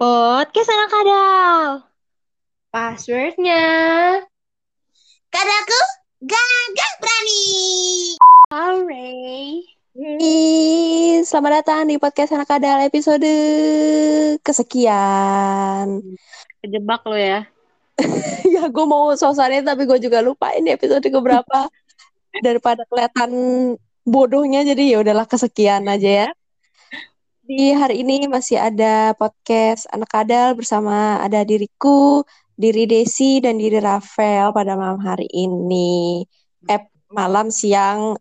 Podcast anak kadal. Passwordnya. Kadaku gagah berani. Hooray. Ih, Selamat datang di podcast anak kadal episode kesekian. Kejebak lo ya. ya gue mau suasananya tapi gue juga lupa ini episode keberapa. Daripada kelihatan bodohnya jadi ya udahlah kesekian aja ya. Di hari ini masih ada podcast anak kadal bersama ada diriku, diri Desi dan diri Rafael pada malam hari ini. Eh malam, siang,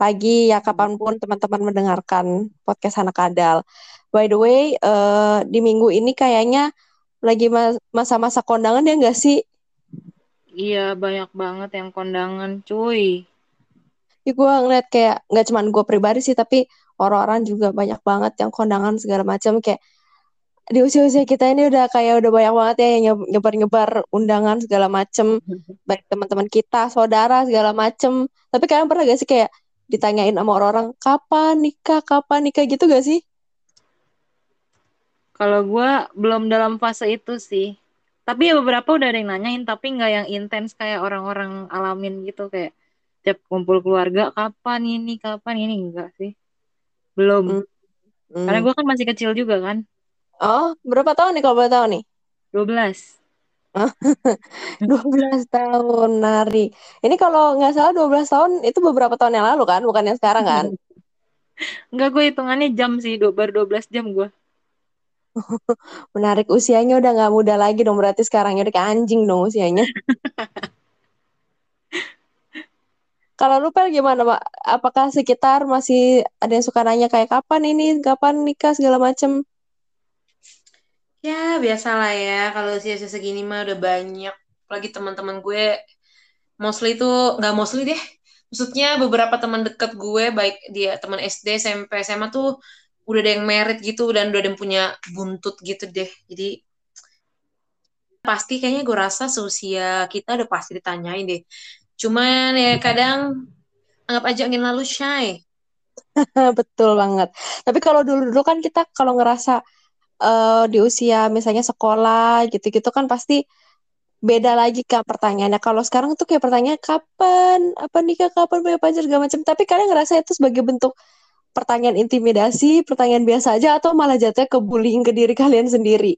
pagi ya kapan pun teman-teman mendengarkan podcast anak kadal. By the way, eh, di minggu ini kayaknya lagi mas- masa-masa kondangan ya nggak sih? Iya, banyak banget yang kondangan, cuy. Ya gue ngeliat kayak nggak cuman gue pribadi sih tapi orang-orang juga banyak banget yang kondangan segala macam kayak di usia-usia kita ini udah kayak udah banyak banget ya yang nye- nyebar-nyebar undangan segala macem baik teman-teman kita, saudara segala macem. Tapi kalian pernah gak sih kayak ditanyain sama orang-orang kapan nikah, kapan nikah gitu gak sih? Kalau gua belum dalam fase itu sih. Tapi ya beberapa udah ada yang nanyain, tapi nggak yang intens kayak orang-orang alamin gitu. Kayak tiap kumpul keluarga, kapan ini, kapan ini. Enggak sih. Belum. Hmm. Karena gua kan masih kecil juga kan. Oh, berapa tahun nih kalau boleh tahu nih? 12. 12 tahun, nari. Ini kalau nggak salah 12 tahun itu beberapa tahun yang lalu kan, bukan yang sekarang kan? Enggak, gue hitungannya jam sih. do- Baru 12 jam gua. Menarik usianya udah nggak muda lagi dong, berarti sekarangnya udah kayak anjing dong usianya. Kalau lu Pel gimana, Pak? Apakah sekitar masih ada yang suka nanya kayak kapan ini, kapan nikah segala macem? Ya biasalah ya kalau usia-usia segini mah udah banyak. Apalagi teman-teman gue mostly itu nggak mostly deh. Maksudnya beberapa teman dekat gue baik dia teman SD, SMP, SMA tuh udah ada yang merit gitu dan udah ada yang punya buntut gitu deh. Jadi pasti kayaknya gue rasa seusia kita udah pasti ditanyain deh. Cuman ya kadang anggap aja angin lalu shy. Betul banget. Tapi kalau dulu-dulu kan kita kalau ngerasa eh, di usia misalnya sekolah gitu-gitu kan pasti beda lagi kak pertanyaannya. Kalau sekarang tuh kayak pertanyaan kapan, apa nikah, kapan punya pacar segala macam. Tapi kalian ngerasa itu sebagai bentuk pertanyaan intimidasi, pertanyaan biasa aja atau malah jatuhnya ke bullying ke diri kalian sendiri?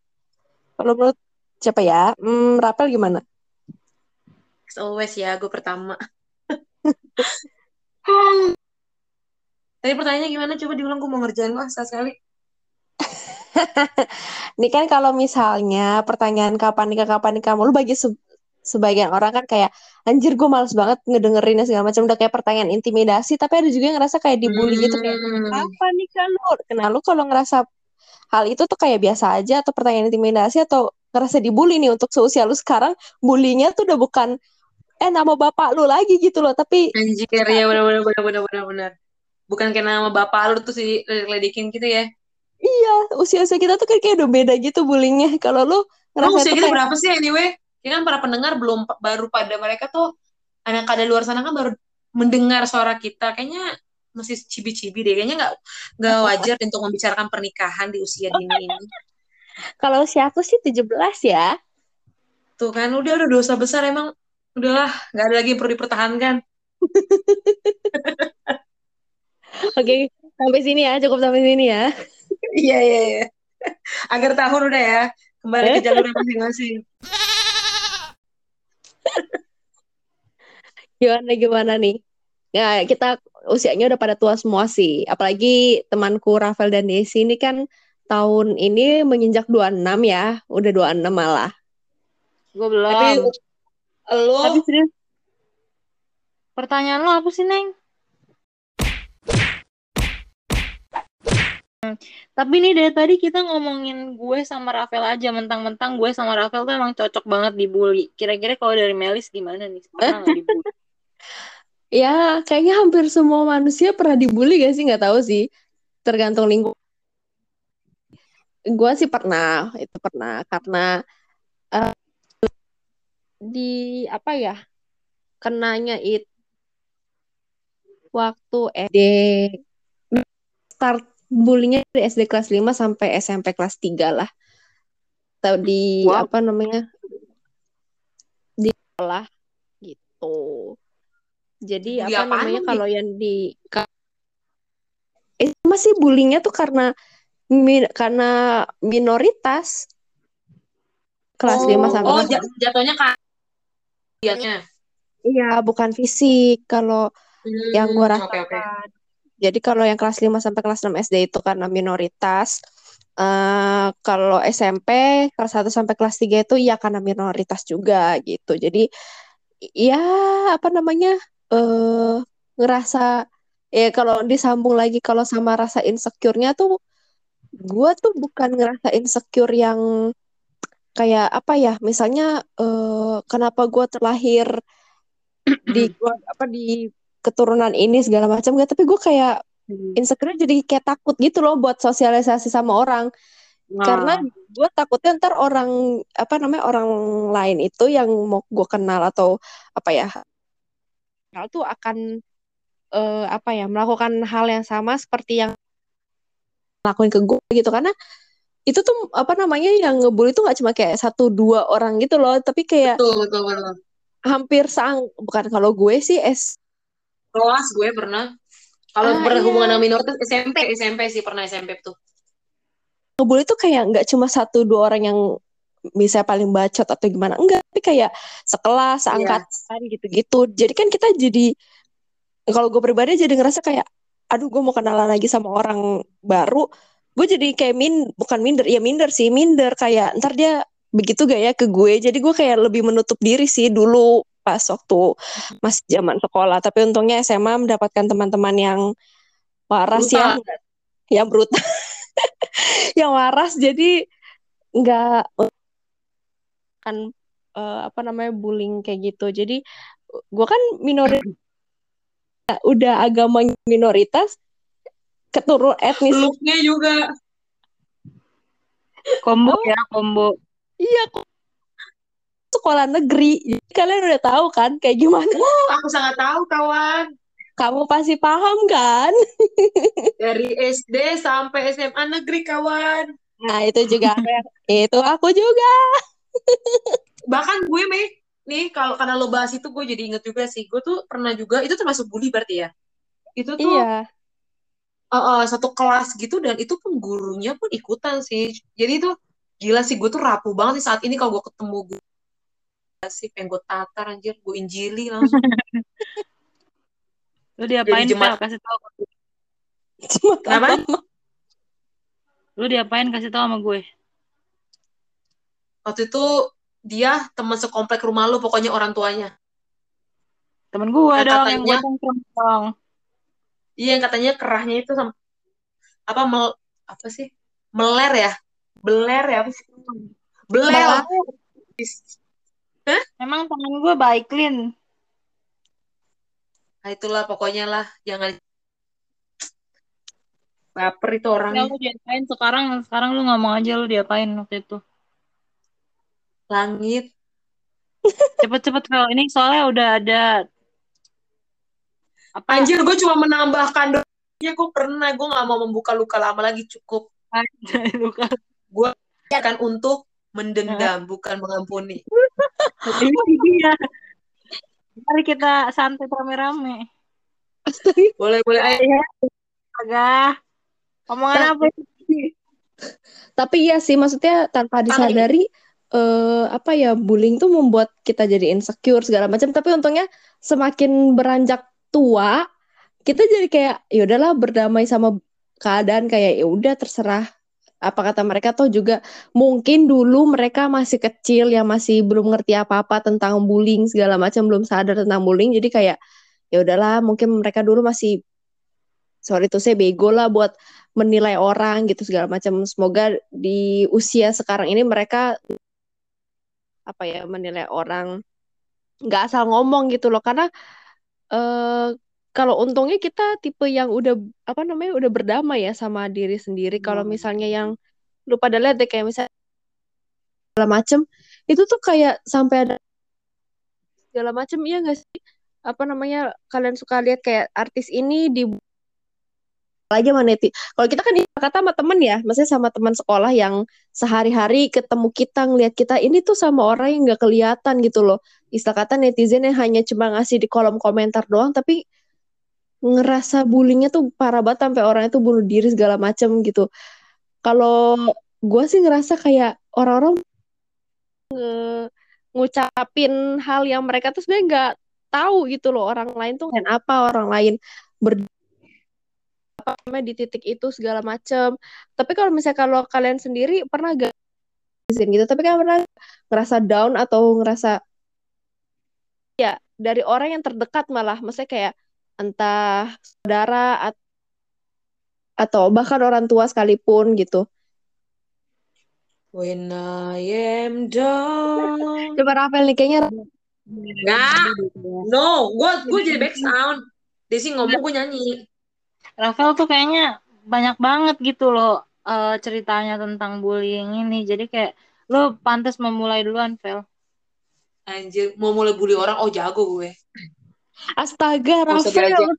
Kalau menurut siapa ya? Hmm, Rapel gimana? As always ya, gue pertama. Tadi pertanyaannya gimana? Coba diulang, gue mau ngerjain lah sekali. Ini kan kalau misalnya pertanyaan kapan nikah kapan nikah lu bagi se- sebagian orang kan kayak anjir gue males banget ngedengerinnya segala macam udah kayak pertanyaan intimidasi tapi ada juga yang ngerasa kayak dibully gitu kayak Hmm. kapan nikah lu? Nah lu kalau ngerasa hal itu tuh kayak biasa aja atau pertanyaan intimidasi atau ngerasa dibully nih untuk seusia lu sekarang bullyingnya tuh udah bukan eh nama bapak lu lagi gitu loh tapi Anjir, ya bener bener bener bener bener. Bukan kayak nama bapak lu tuh si ledekin gitu ya. iya usia-usia kita tuh kayak, udah beda gitu bullyingnya kalau lu ngerasa usia tuh kita kayak berapa sih anyway? Ya kan para pendengar belum baru pada mereka tuh anak ada luar sana kan baru mendengar suara kita. Kayaknya masih cibi-cibi deh. Kayaknya nggak nggak wajar untuk membicarakan pernikahan di usia dini ini. kalau usia aku sih 17 ya Tuh kan udah udah dosa besar emang. Udahlah, nggak ada lagi yang perlu dipertahankan. Oke, sampai sini ya, cukup sampai sini ya. Iya iya iya. Agar tahun udah ya kembali ke jalur masing-masing. Gimana gimana nih? Ya, kita usianya udah pada tua semua sih. Apalagi temanku Rafael dan Desi ini kan tahun ini menginjak 26 ya, udah 26 malah. Gue belum. Tapi lo Tapi serius, Pertanyaan lo apa sih, Neng? Hmm, Tapi nih dari tadi kita ngomongin gue sama Rafael aja. Mentang-mentang gue sama Rafael tuh emang cocok banget dibully. Kira-kira kalau dari Melis gimana nih? Pernah nggak dibully? ya kayaknya hampir semua manusia pernah dibully gak sih? Nggak tahu sih. Tergantung lingkungan. Gue sih pernah, itu pernah. Karena eh, di apa ya, kenanya itu waktu SD start bullyingnya dari SD kelas 5 sampai SMP kelas 3 lah. atau di Wow. apa namanya di sekolah gitu. Jadi Bully apa namanya nih? kalau yang di eh, masih bullyingnya tuh karena mi- karena minoritas kelas 5 sampai Oh, jat- jatuhnya kan dianya. Iya, bukan fisik kalau yang gue Hmm, oke oke. rasakan. Jadi kalau yang kelas 5 sampai kelas 6 SD itu karena minoritas. eh kalau SMP kelas 1 sampai kelas 3 itu ya karena minoritas juga gitu. Jadi ya apa namanya? eh ngerasa ya kalau disambung lagi kalau sama rasa insecure-nya tuh gue tuh bukan ngerasa insecure yang kayak apa ya? Misalnya eh kenapa gue terlahir di gua apa di keturunan ini segala macam gak tapi gue kayak insecure jadi kayak takut gitu loh buat sosialisasi sama orang. Karena Nah, gue takutnya ntar orang apa namanya orang lain itu yang mau gue kenal atau apa ya kenal tuh akan eh, apa ya melakukan hal yang sama seperti yang lakuin ke gue gitu. Karena itu tuh apa namanya yang ngebully itu nggak cuma kayak satu dua orang gitu loh tapi kayak Betul betul betul. hampir sang bukan kalau gue sih es Kelas gue pernah. Kalau Ah, berhubungan iya. dengan minoritas SMP SMP sih pernah SMP tuh. ngebully tuh kayak nggak cuma satu dua orang yang bisa paling bacot atau gimana enggak tapi kayak sekelas seangkatan gitu-gitu jadi kan kita jadi kalau gue pribadi jadi ngerasa kayak aduh gue mau kenalan lagi sama orang baru gue jadi kayak min bukan minder ya minder sih minder. Kayak ntar dia begitu gak ya ke gue? Jadi gue kayak lebih menutup diri sih dulu pas waktu masih zaman sekolah. Tapi untungnya SMA mendapatkan teman-teman yang waras ya. Yang brutal. Yang waras jadi nggak kan eh, apa namanya bullying kayak gitu. Jadi gue kan minoritas udah agama minoritas keturun etnis Looknya juga. combo ya, combo. iya kok sekolah negeri Jadi kalian udah tahu kan kayak gimana Oh, aku sangat tahu kawan. kamu pasti paham kan Dari SD sampai SMA negeri kawan. nah itu juga itu aku juga Bahkan gue Mei, nih kalau karena lo bahas itu gue jadi inget juga sih. Gue tuh pernah juga itu termasuk bully berarti ya. Itu tuh iya uh, uh, satu kelas gitu dan itu pun gurunya pun ikutan sih. Jadi itu gila sih gue tuh rapuh banget sih saat ini kalau gue ketemu gue sih pengen gue tatar anjir, gue injili langsung. Lu diapain, Jadi jemaat. Kasih cuma Kenapa? Lu diapain kasih tahu sama gue. Waktu itu dia teman sekomplek rumah lu pokoknya orang tuanya. Temen gue dong yang gue tongkrong. Iya yang katanya kerahnya itu sama apa mel apa sih? Meler ya? Beler ya? Beler. Emang temen gue baik, Lin. Nah itulah pokoknya lah jangan baper itu Ya orangnya lu diapain sekarang? Sekarang lu ngomong aja lu diapain waktu itu. langit Cepet-cepet kalau ini soalnya udah ada apa anjir gue cuma menambahkan doanya gue pernah gue nggak mau membuka luka lama lagi cukup luka kan untuk mendendam bukan mengampuni ini dia. Mari kita santai rame-rame. boleh boleh ayo Agak. Omongan apa sih? Tapi iya sih, maksudnya tanpa disadari eh apa ya bullying tuh membuat kita jadi insecure segala macam. Tapi untungnya semakin beranjak tua, kita jadi kayak ya udahlah berdamai sama keadaan kayak ya udah terserah apa kata mereka tuh juga mungkin dulu mereka masih kecil yang masih belum ngerti apa-apa tentang bullying segala macam belum sadar tentang bullying jadi kayak ya udahlah mungkin mereka dulu masih sorry tuh saya bego lah buat menilai orang gitu segala macam. Semoga di usia sekarang ini mereka apa ya menilai orang nggak asal ngomong gitu loh karena eh kalau untungnya kita tipe yang udah apa namanya udah berdamai ya sama diri sendiri. Kalau misalnya yang lu pada lihat deh kayak misalnya segala macem itu tuh kayak sampai ada segala macem iya nggak sih? Apa namanya kalian suka lihat kayak artis ini di aja neti. Kalau kita kan kata sama temen ya, maksudnya sama teman sekolah yang sehari-hari ketemu kita ngelihat kita ini tuh sama orang yang nggak kelihatan gitu loh. Istilah kata netizen yang hanya cuma ngasih di kolom komentar doang, tapi ngerasa bullyingnya tuh parah banget sampai orang itu bunuh diri segala macem gitu. Kalau gue sih ngerasa kayak orang-orang nge- ngucapin hal yang mereka tuh sebenarnya nggak tahu gitu loh orang lain tuh kan apa orang lain ber apa namanya di titik itu segala macem. Tapi kalau misalnya kalau kalian sendiri pernah gak gitu, tapi kan pernah ngerasa down atau ngerasa ya dari orang yang terdekat malah, maksudnya kayak entah saudara at- atau bahkan orang tua sekalipun gitu. When I am down. Coba Rafael nih kayaknya Nah, no, gue gue jadi back sound. Desi ngomong gue nyanyi. Rafael tuh kayaknya banyak banget gitu loh eh, ceritanya tentang bullying ini. Jadi kayak lo pantas memulai duluan, Vel. Anjir, mau mulai bully orang, oh jago gue. astaga Rafael.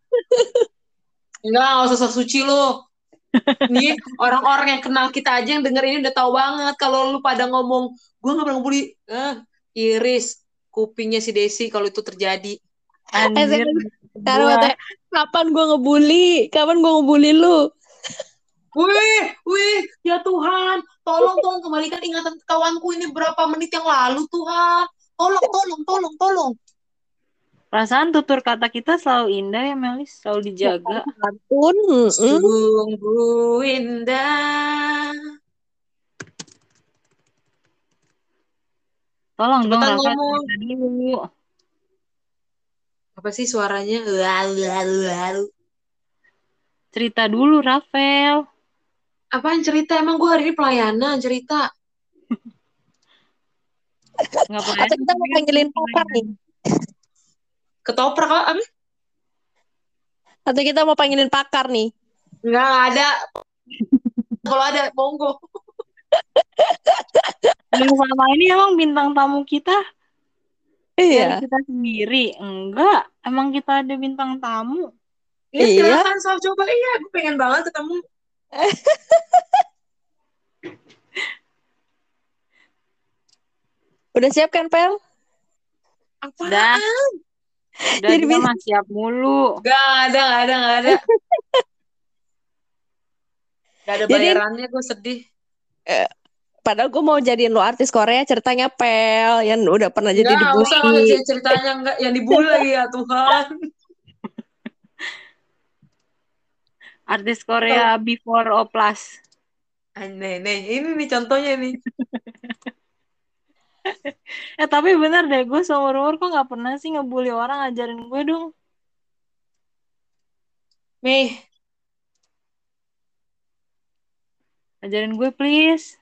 Enggak, gak usah sok suci lo. Nih, orang-orang yang kenal kita aja yang denger ini udah tahu banget. Kalau lu pada ngomong, gue gak pernah ngebully. Eh, iris, kupingnya si Desi kalau itu terjadi. Anjir. Sekarang gua- katanya, kapan gue ngebully? Kapan gue ngebully lu? Wih, wih, ya Tuhan, tolong tolong kembalikan ingatan kawanku ini berapa menit yang lalu Tuhan. Tolong, tolong, tolong, tolong. Perasaan tutur kata kita selalu indah ya, Melis. Selalu dijaga. Santun. mm-mm. Sungguh indah. Tolong dong, dulu. Apa sih suaranya? Lalu, lalu, lalu. Cerita dulu, Rafael. Apaan cerita? Emang gue hari ini pelayanan cerita. Nggak apa Atau kita mau panggilin pakar nih? Ketoprak apa? Atau kita mau panggilin pakar nih? Enggak, nggak ada. Kalau ada, monggo. Dan selama ini emang bintang tamu kita Iya. dari kita sendiri. Enggak, emang kita ada bintang tamu. Iya, Iya. silakan Sal coba. Iya, gue pengen banget ketemu. Udah siap kan, Pel? Apa? Udah. Udah Jadi dia bisa- mah siap mulu. Gak ada, gak ada, gak ada. Gak ada Jadi- bayarannya, gue sedih. Padahal gue mau jadiin lo artis Korea ceritanya Pel yang udah pernah jadi usah nggak usah ceritanya enggak yang dibully ya Tuhan. Artis Korea before O plus. Aneh, nih, ini nih contohnya nih. Eh tapi bener deh, gue seumur umur kok nggak pernah sih ngebully orang ajarin gue dong. Nih, Ajarin gue please.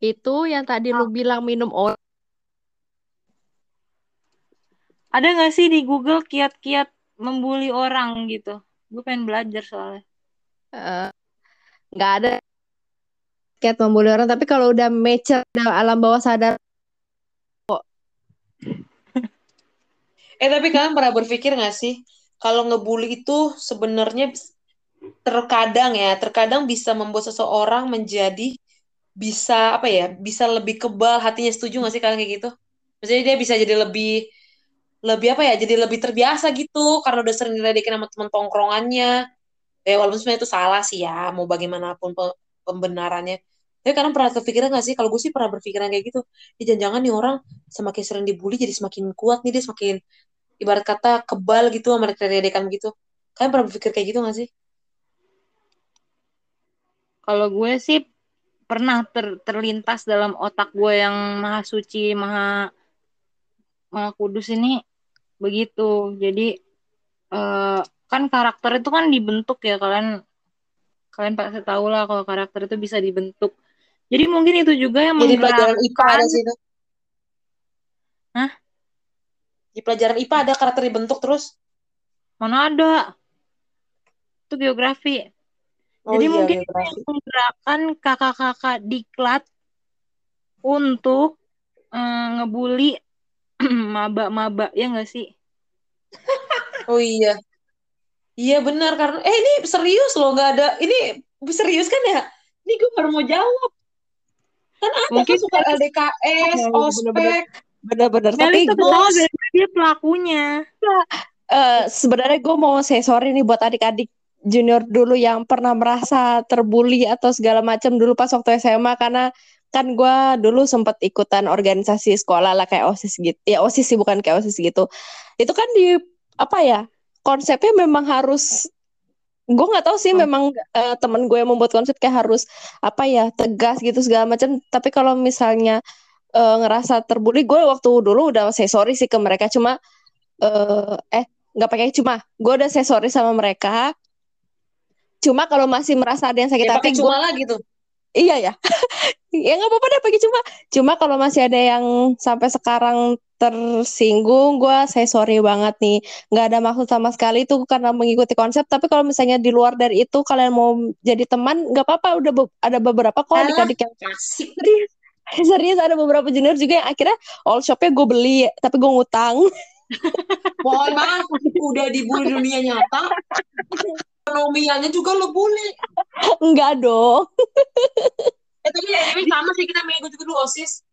Itu yang tadi lu bilang minum oat. Ada nggak sih di Google kiat-kiat membuli orang gitu? Gue pengen belajar soalnya. eh, nggak ada kayak membuli orang tapi kalau udah mature udah alam bawah sadar eh tapi kalian pernah berpikir gak sih kalau ngebully itu sebenarnya terkadang ya, terkadang bisa membuat seseorang menjadi bisa apa ya, bisa lebih kebal hatinya. Setuju gak sih kalian kayak gitu? Maksudnya dia bisa jadi lebih lebih apa ya, jadi lebih terbiasa gitu karena udah sering diledekin sama teman tongkrongannya. Ya walaupun sebenarnya itu salah sih ya, mau bagaimanapun pe- pembenarannya. Tapi kadang pernah kepikiran gak sih? Kalau gue sih pernah berpikiran kayak gitu. Ya, jangan-jangan nih orang semakin sering dibully jadi semakin kuat nih dia semakin ibarat kata kebal gitu sama ledekan gitu. Kalian pernah berpikir kayak gitu gak sih? Kalau gue sih pernah ter- terlintas dalam otak gue yang maha suci, maha maha kudus ini begitu. Jadi eh, kan karakter itu kan dibentuk ya kalian kalian pasti tahu lah kalau karakter itu bisa dibentuk. Jadi mungkin itu juga yang Jadi pelajaran IPA ada sih. Hah? Di pelajaran IPA ada karakter dibentuk terus. mana ada itu geografi. Oh Jadi iya, mungkin yang menggerakkan kakak-kakak diklat untuk eh, ngebully maba-maba ya nggak sih? Oh iya. Iya benar karena eh ini serius loh nggak ada ini serius kan ya? Ini gue baru mau jawab. Kan ada Mungkin kan suka LDKS, Iya, ospek. bener-bener. Bener-bener. Tapi gue dia pelakunya. eh, sebenarnya gue mau say sorry nih buat adik-adik junior dulu yang pernah merasa terbully atau segala macam dulu pas waktu SMA karena kan gue dulu sempat ikutan organisasi sekolah lah kayak osis gitu ya osis sih bukan kayak osis gitu. Itu kan di apa ya konsepnya memang harus gue nggak tahu sih Hmm. memang eh, temen gue yang membuat konsep kayak harus apa ya tegas gitu segala macam tapi kalau misalnya eh, ngerasa terbully gue waktu dulu udah say sorry sih ke mereka. Cuma eh eh nggak pakai cuma gue udah say sorry sama mereka cuma kalau masih merasa ada yang sakit Ya hati cuma lah gitu. iya ya. Ya nggak apa-apa deh pakai cuma. Cuma kalau masih ada yang sampai sekarang tersinggung gue saya sorry banget nih. Nggak ada maksud sama sekali itu karena mengikuti konsep. Tapi kalau misalnya di luar dari itu kalian mau jadi teman nggak apa-apa. Udah be- ada beberapa kok adik-adik yang serius serius ada beberapa junior juga yang akhirnya all shopnya gue beli tapi gue ngutang. Mohon maaf, udah dibully dunia nyata. Ekonomiannya juga lo bully. enggak dong Eh tapi anyway sama sih kita mengikut juga dulu OSIS.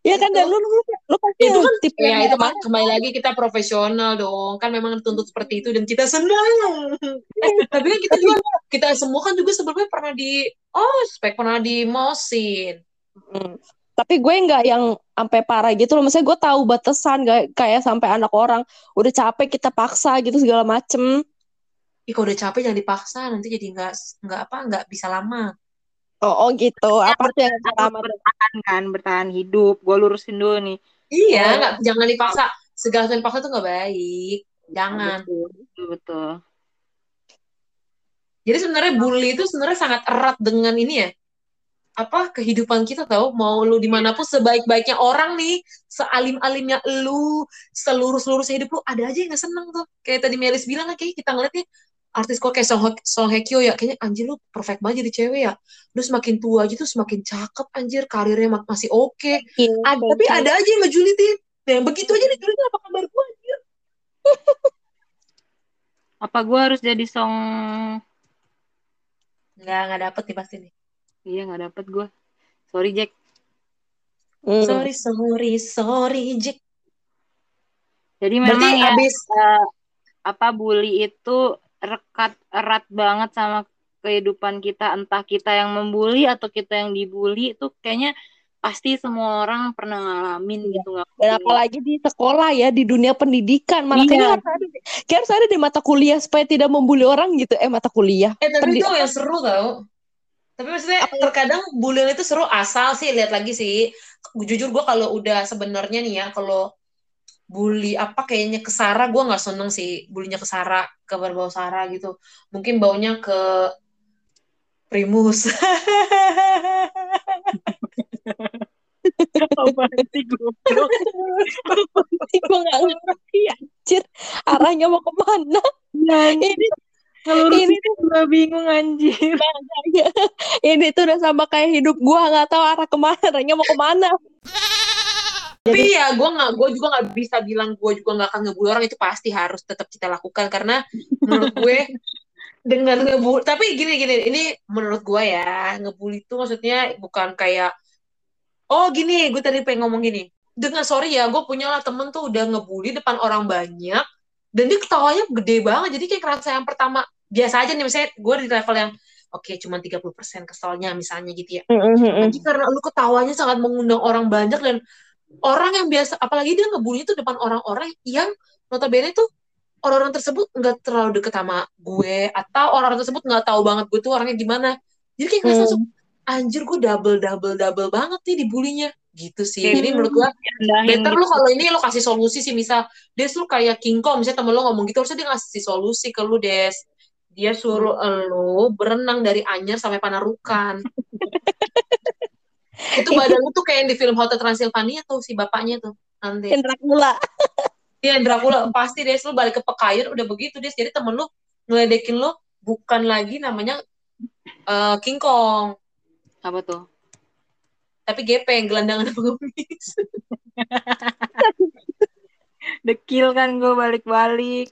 ya kan Itu. dan lu lu, lu pasti Itu kan tipe Ya itu mana? kembali lagi kita profesional dong. Kan memang dituntut seperti itu dan kita senang. Eh, tapi kan kita juga kita semua kan juga sebelumnya pernah di ospek, pernah di mosin. Hmm. Tapi gue nggak yang sampai parah gitu loh. Maksudnya gue tahu batasan gak kayak sampai anak orang udah capek kita paksa gitu segala macem. Ih, kalau udah capek jangan dipaksa, nanti jadi nggak nggak apa nggak bisa lama. Oh, oh gitu. Ya, Apa tuh yang pertama? bertahan kan, bertahan hidup. Gue lurusin dulu nih. Iya, Oh. nggak jangan dipaksa. Segala sesuatu dipaksa tuh nggak baik. Jangan. Betul, betul, betul. Jadi sebenarnya bully itu sebenarnya sangat erat dengan ini ya. Apa kehidupan kita tahu mau lu di mana pun sebaik-baiknya orang nih, sealim-alimnya lu, seluruh-seluruh hidup lu ada aja yang nggak seneng tuh. Kayak tadi Melis bilang kan kayak kita ngeliatnya artis kok kayak Song, Hye- Song Hye Kyo ya kayaknya anjir lu perfect banget jadi cewek ya. Lu semakin tua aja tuh semakin cakep anjir, karirnya mak- masih oke. Iya, Ada, tapi ada aja yang ngejulitin. Nah, yang begitu aja dijulitin apa kabar gua anjir. Apa gue harus jadi song? Nggak, nggak dapet nih pasti nih. Iya nggak dapet gue. Sorry Jack. Hmm. Sorry, sorry, sorry, Jack. Jadi Berarti memang ya abis eh, apa bully itu rekat erat banget sama kehidupan kita. Entah kita yang membuli atau kita yang dibully itu kayaknya pasti semua orang pernah ngalamin Iya. gitu nggak Dan apalagi di sekolah ya, di dunia pendidikan. Malah Iya. kayaknya harus ada, kayak harus ada di mata kuliah supaya tidak membuli orang gitu. Eh, mata kuliah. Eh tapi Pendi- itu yang seru tau. Tapi maksudnya Apa terkadang bullying itu seru asal sih lihat lagi sih. Jujur gue kalau udah sebenarnya nih ya kalau bully apa kayaknya ke Sarah gue nggak seneng sih bulinya ke Sarah ke berbau Sarah gitu. Mungkin baunya ke Primus. Apaan sih goblok? gue nggak ngerti anjir. Arahnya mau ke mana? Ini Ngelurusin ini gue bingung anjir. ini tuh udah sama kayak hidup gua nggak tahu arah ke mana arahnya mau ke mana Tapi ya gue nggak, gue juga nggak bisa bilang gue juga nggak akan ngebully orang itu pasti harus tetap kita lakukan karena menurut gue dengan ngebully. Tapi gini gini, ini menurut gue ya ngebully itu maksudnya bukan kayak oh gini, gue tadi pengen ngomong gini. Dengan sorry ya, gue punya lah temen tuh udah ngebully depan orang banyak dan dia ketawanya gede banget. Jadi kayak kerasa yang pertama biasa aja nih misalnya gue di level yang oke cuma 30% keselnya misalnya gitu ya. Tapi karena lu ketawanya sangat mengundang orang banyak dan orang yang biasa, apalagi dia ngebully itu depan orang-orang yang notabene tuh orang-orang tersebut nggak terlalu deket sama gue atau orang tersebut nggak tahu banget gue tuh orangnya gimana. Jadi kayak ngerasa Hmm. langsung anjir gue double double double banget nih dibulinya gitu sih. Kayak Jadi menurut gue better gitu. lu kalau ini lu kasih solusi sih misal Des lu kayak King Kong misalnya temen lu ngomong gitu harusnya dia ngasih solusi ke lu Des dia suruh lu berenang dari Anyer sampai Panarukan itu badan lu tuh kayak yang di film Hotel Transylvania tuh si bapaknya tuh nanti Indra Kula dia Dracula pasti Des lu balik ke Pekayun udah begitu Des jadi temen lu ngeledekin lu bukan lagi namanya eh, King Kong Apa tuh? tapi gepeng gelandangan pengemis Dekil kan gue balik-balik.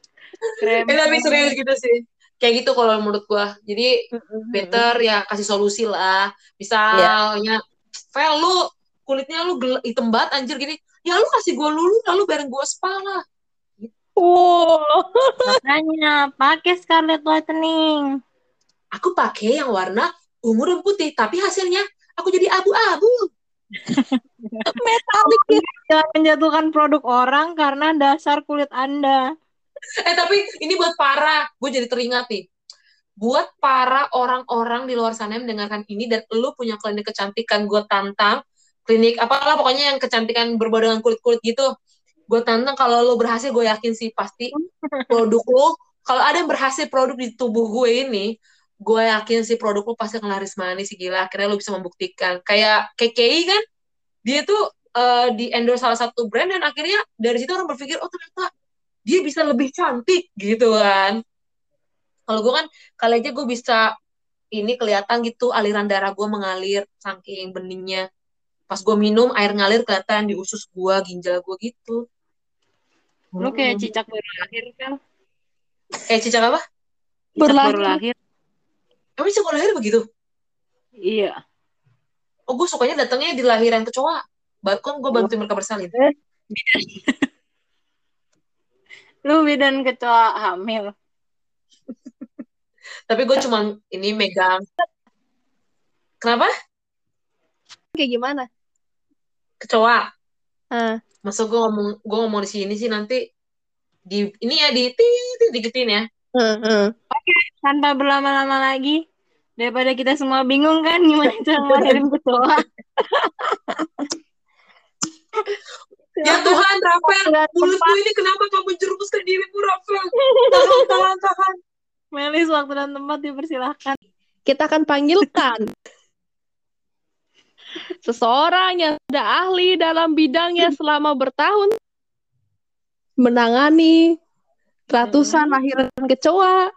Krem. Eh, tapi serius gitu sih. Kayak gitu kalau menurut gua. Jadi better ya kasih solusi lah. Misalnya, Vel lu kulitnya lu gel- hitam banget anjir gini. Ya lu kasih gua lulu lalu bareng gua spa lah. Wow. Makanya pakai Scarlet Whitening. Aku pakai yang warna ungu dan putih, tapi hasilnya aku jadi abu-abu. Metalik. Jangan menjatuhkan produk orang karena dasar kulit Anda. Eh tapi ini buat para, gue jadi teringat nih. Buat para orang-orang di luar sana yang mendengarkan ini dan lu punya klinik kecantikan, gue tantang klinik apalah pokoknya yang kecantikan berbau dengan kulit-kulit gitu. Gue tantang kalau lu berhasil, gue yakin sih pasti produk lu kalau ada yang berhasil produk di tubuh gue ini, gue yakin sih produk lu pasti akan laris manis sih gila. Akhirnya lu bisa membuktikan. Kayak KKI kan, dia tuh eh, di endorse salah satu brand dan akhirnya dari situ orang berpikir, oh ternyata dia bisa lebih cantik gitu kan. Kalau gue kan kali aja gue bisa ini kelihatan gitu aliran darah gue mengalir saking beningnya. Pas gue minum air ngalir kelihatan di usus gue, ginjal gue gitu. Lu kayak cicak baru lahir kan? Eh cicak apa? Cicak Baru baru lahir. lahir. Emang cicak lahir begitu? Iya. Oh gue sukanya datangnya di lahiran kecoa. Bahkan gue bantuin mereka bersalin. Lu bidan kecoa hamil. Tapi gue cuma ini megang. Kenapa? Kayak gimana? Kecoa. Ah. Masa gue ngomong gue ngomong di sini sih nanti di ini ya di tit digitin ya. Heeh. Tanpa berlama-lama lagi. Daripada kita semua bingung kan gimana cara ngelahirin kecoa. Ya Tuhan, Rafael, Nggak mulutku ini kenapa kamu jerumuskan dirimu, Rafael? Tolong, tolong, tolong. Melis waktu dan tempat dipersilahkan. Kita akan panggilkan seseorang yang sudah ahli dalam bidangnya selama bertahun menangani ratusan lahiran kecoa.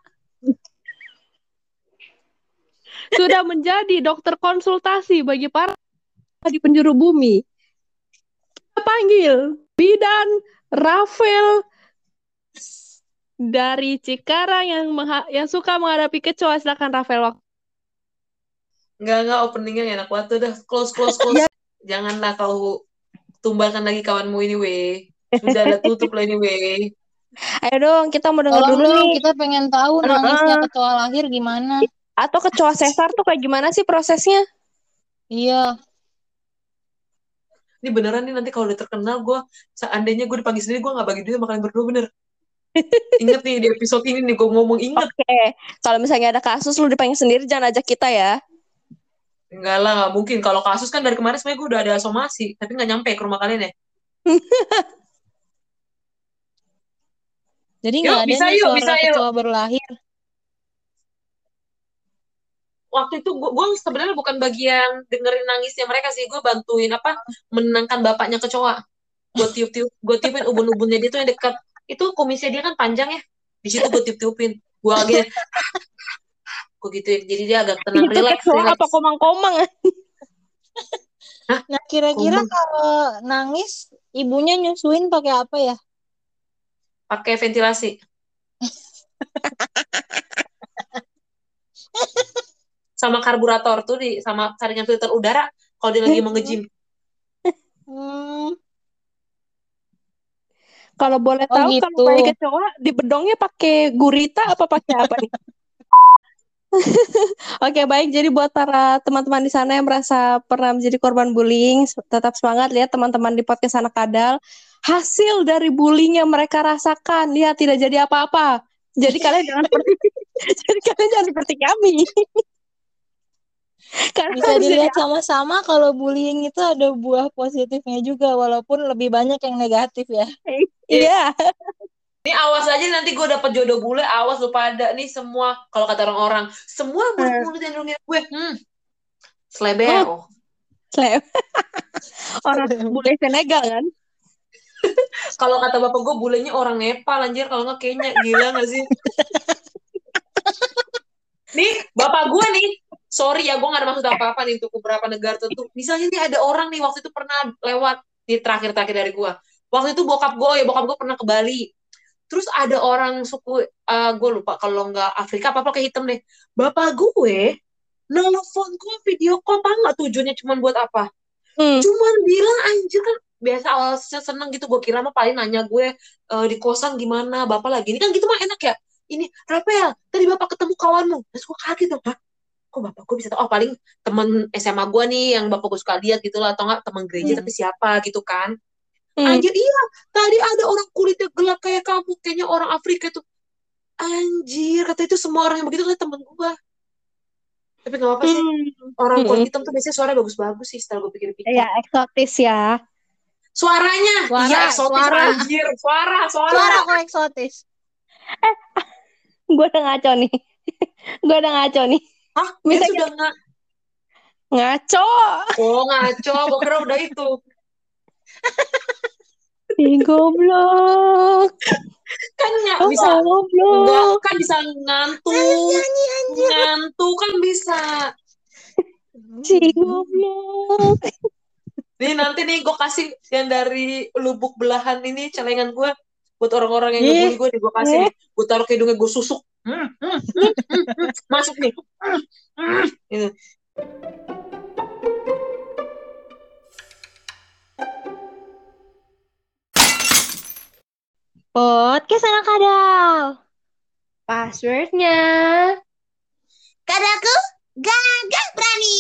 Sudah menjadi dokter konsultasi bagi para di penjuru bumi. Kita panggil Bidan Rafael dari Cikarang yang mengha- yang suka menghadapi kecoa. Silakan Rafael waktu Enggak, enggak, openingnya nggak enak banget. Udah, close, close, close. Janganlah kau tumbalkan lagi kawanmu ini, weh. Sudah ada tutup lah ini, weh. Ayo dong, kita mau dengar dulu dong, nih. kita pengen tahu nangisnya kecoa lahir gimana. Atau kecoa sesar tuh kayak gimana sih prosesnya? Iya, Ini beneran nih nanti kalau udah terkenal, gue seandainya gue dipanggil sendiri, gue nggak bagi duit sama kalian berdua, bener. Ingat nih, di episode ini nih, gue ngomong inget. Oke, kalau misalnya ada kasus lu dipanggil sendiri jangan ajak kita ya. Enggak lah, nggak mungkin. Kalau kasus kan dari kemarin sebenarnya gue udah ada somasi, tapi nggak nyampe ke rumah kalian ya. jadi nggak ada bisa nih yuk, suara bisa yuk. baru lahir. Waktu itu gue, gue sebenarnya bukan bagian dengerin nangisnya mereka sih, gue bantuin apa menenangkan bapaknya kecoa. Gue tiup-tiup, gue tiupin ubun-ubunnya dia tuh yang dekat. Itu kumisnya dia kan panjang ya. Di situ gue tiup-tiupin. Gue lagi gue gituin. Jadi dia agak tenang, Itu relax, relax. apa komang-komang? Nah, kira-kira kalau nangis ibunya nyusuin pakai apa ya? Pakai ventilasi. sama karburator tuh di sama saringan filter udara kalau dia lagi mau nge-gym. Hmm, Kalau boleh Oh, tahu gitu. kalau bayi kecoa di bedongnya pakai gurita apa pakai apa nih? Oke, baik. Jadi buat para teman-teman di sana yang merasa pernah menjadi korban bullying, tetap semangat lihat teman-teman di podcast anak kadal. Hasil dari bullying yang mereka rasakan, lihat tidak jadi apa-apa. Jadi kalian jangan seperti jadi kalian jangan seperti kami. Karena bisa dilihat sama-sama kalau bullying itu ada buah positifnya juga walaupun lebih banyak yang negatif ya. Iya. Ini awas aja nanti gue dapet jodoh bule, awas lu pada nih semua kalau kata orang-orang, semua mulut-mulut yang nungguin gue, hmm, slebeo. Slep. Orang bule Senegal kan? Kalau kata bapak gue bulenya orang Nepal anjir, kalau nggak Kenya, gila gak sih? nih, bapak gue nih, sorry ya, gue gak ada maksud apa-apa nih untuk beberapa negara tentu. Misalnya nih ada orang nih waktu itu pernah lewat di terakhir-terakhir dari gue. Waktu itu bokap gue, ya bokap gue pernah ke Bali. terus ada orang suku eh gue lupa kalau nggak Afrika apa apa kayak hitam deh bapak gue nelfon gue video call tau nggak tujuannya cuma buat apa Hmm. cuman bilang anjir kan biasa awalnya seneng gitu gue kira mah paling nanya gue eh, di kosan gimana bapak lagi ini kan gitu mah enak ya ini Rapel tadi bapak ketemu kawanmu terus gue kaget dong Hah? Kok bapak gue bisa tahu oh paling temen SMA gue nih yang bapak gue suka lihat gitu lah atau enggak teman gereja Hmm. tapi siapa gitu kan Hmm. anjir iya tadi ada orang kulitnya gelap kayak kamu kayaknya orang Afrika itu anjir kata itu semua orang yang begitu kata temen gue tapi gak apa-apa sih Hmm. orang kulit Hmm. hitam tuh biasanya suara bagus-bagus sih setelah gue pikir-pikir Ya eksotis ya. Suaranya, Suara, iya eksotis suara. anjir, suara, suara. Suara kok eksotis. Gue udah ngaco nih. Gue udah ngaco nih. Hah, Bisa sudah nggak? Ngaco. Oh ngaco, gue kira udah itu. Ih, goblok. Kan nggak Oh, bisa, goblok. kan bisa ngantuk, ngantuk kan bisa. Si goblok. Nih nanti nih gue kasih yang dari lubuk belahan ini celengan gue buat orang-orang yang Ih. ngebully gue nih gue kasih nih. Gue taruh ke hidungnya gue susuk. Hmm, hmm, hmm. Masuk nih. Gitu. Podcast anak kadal. Passwordnya. Kadaku gagah berani.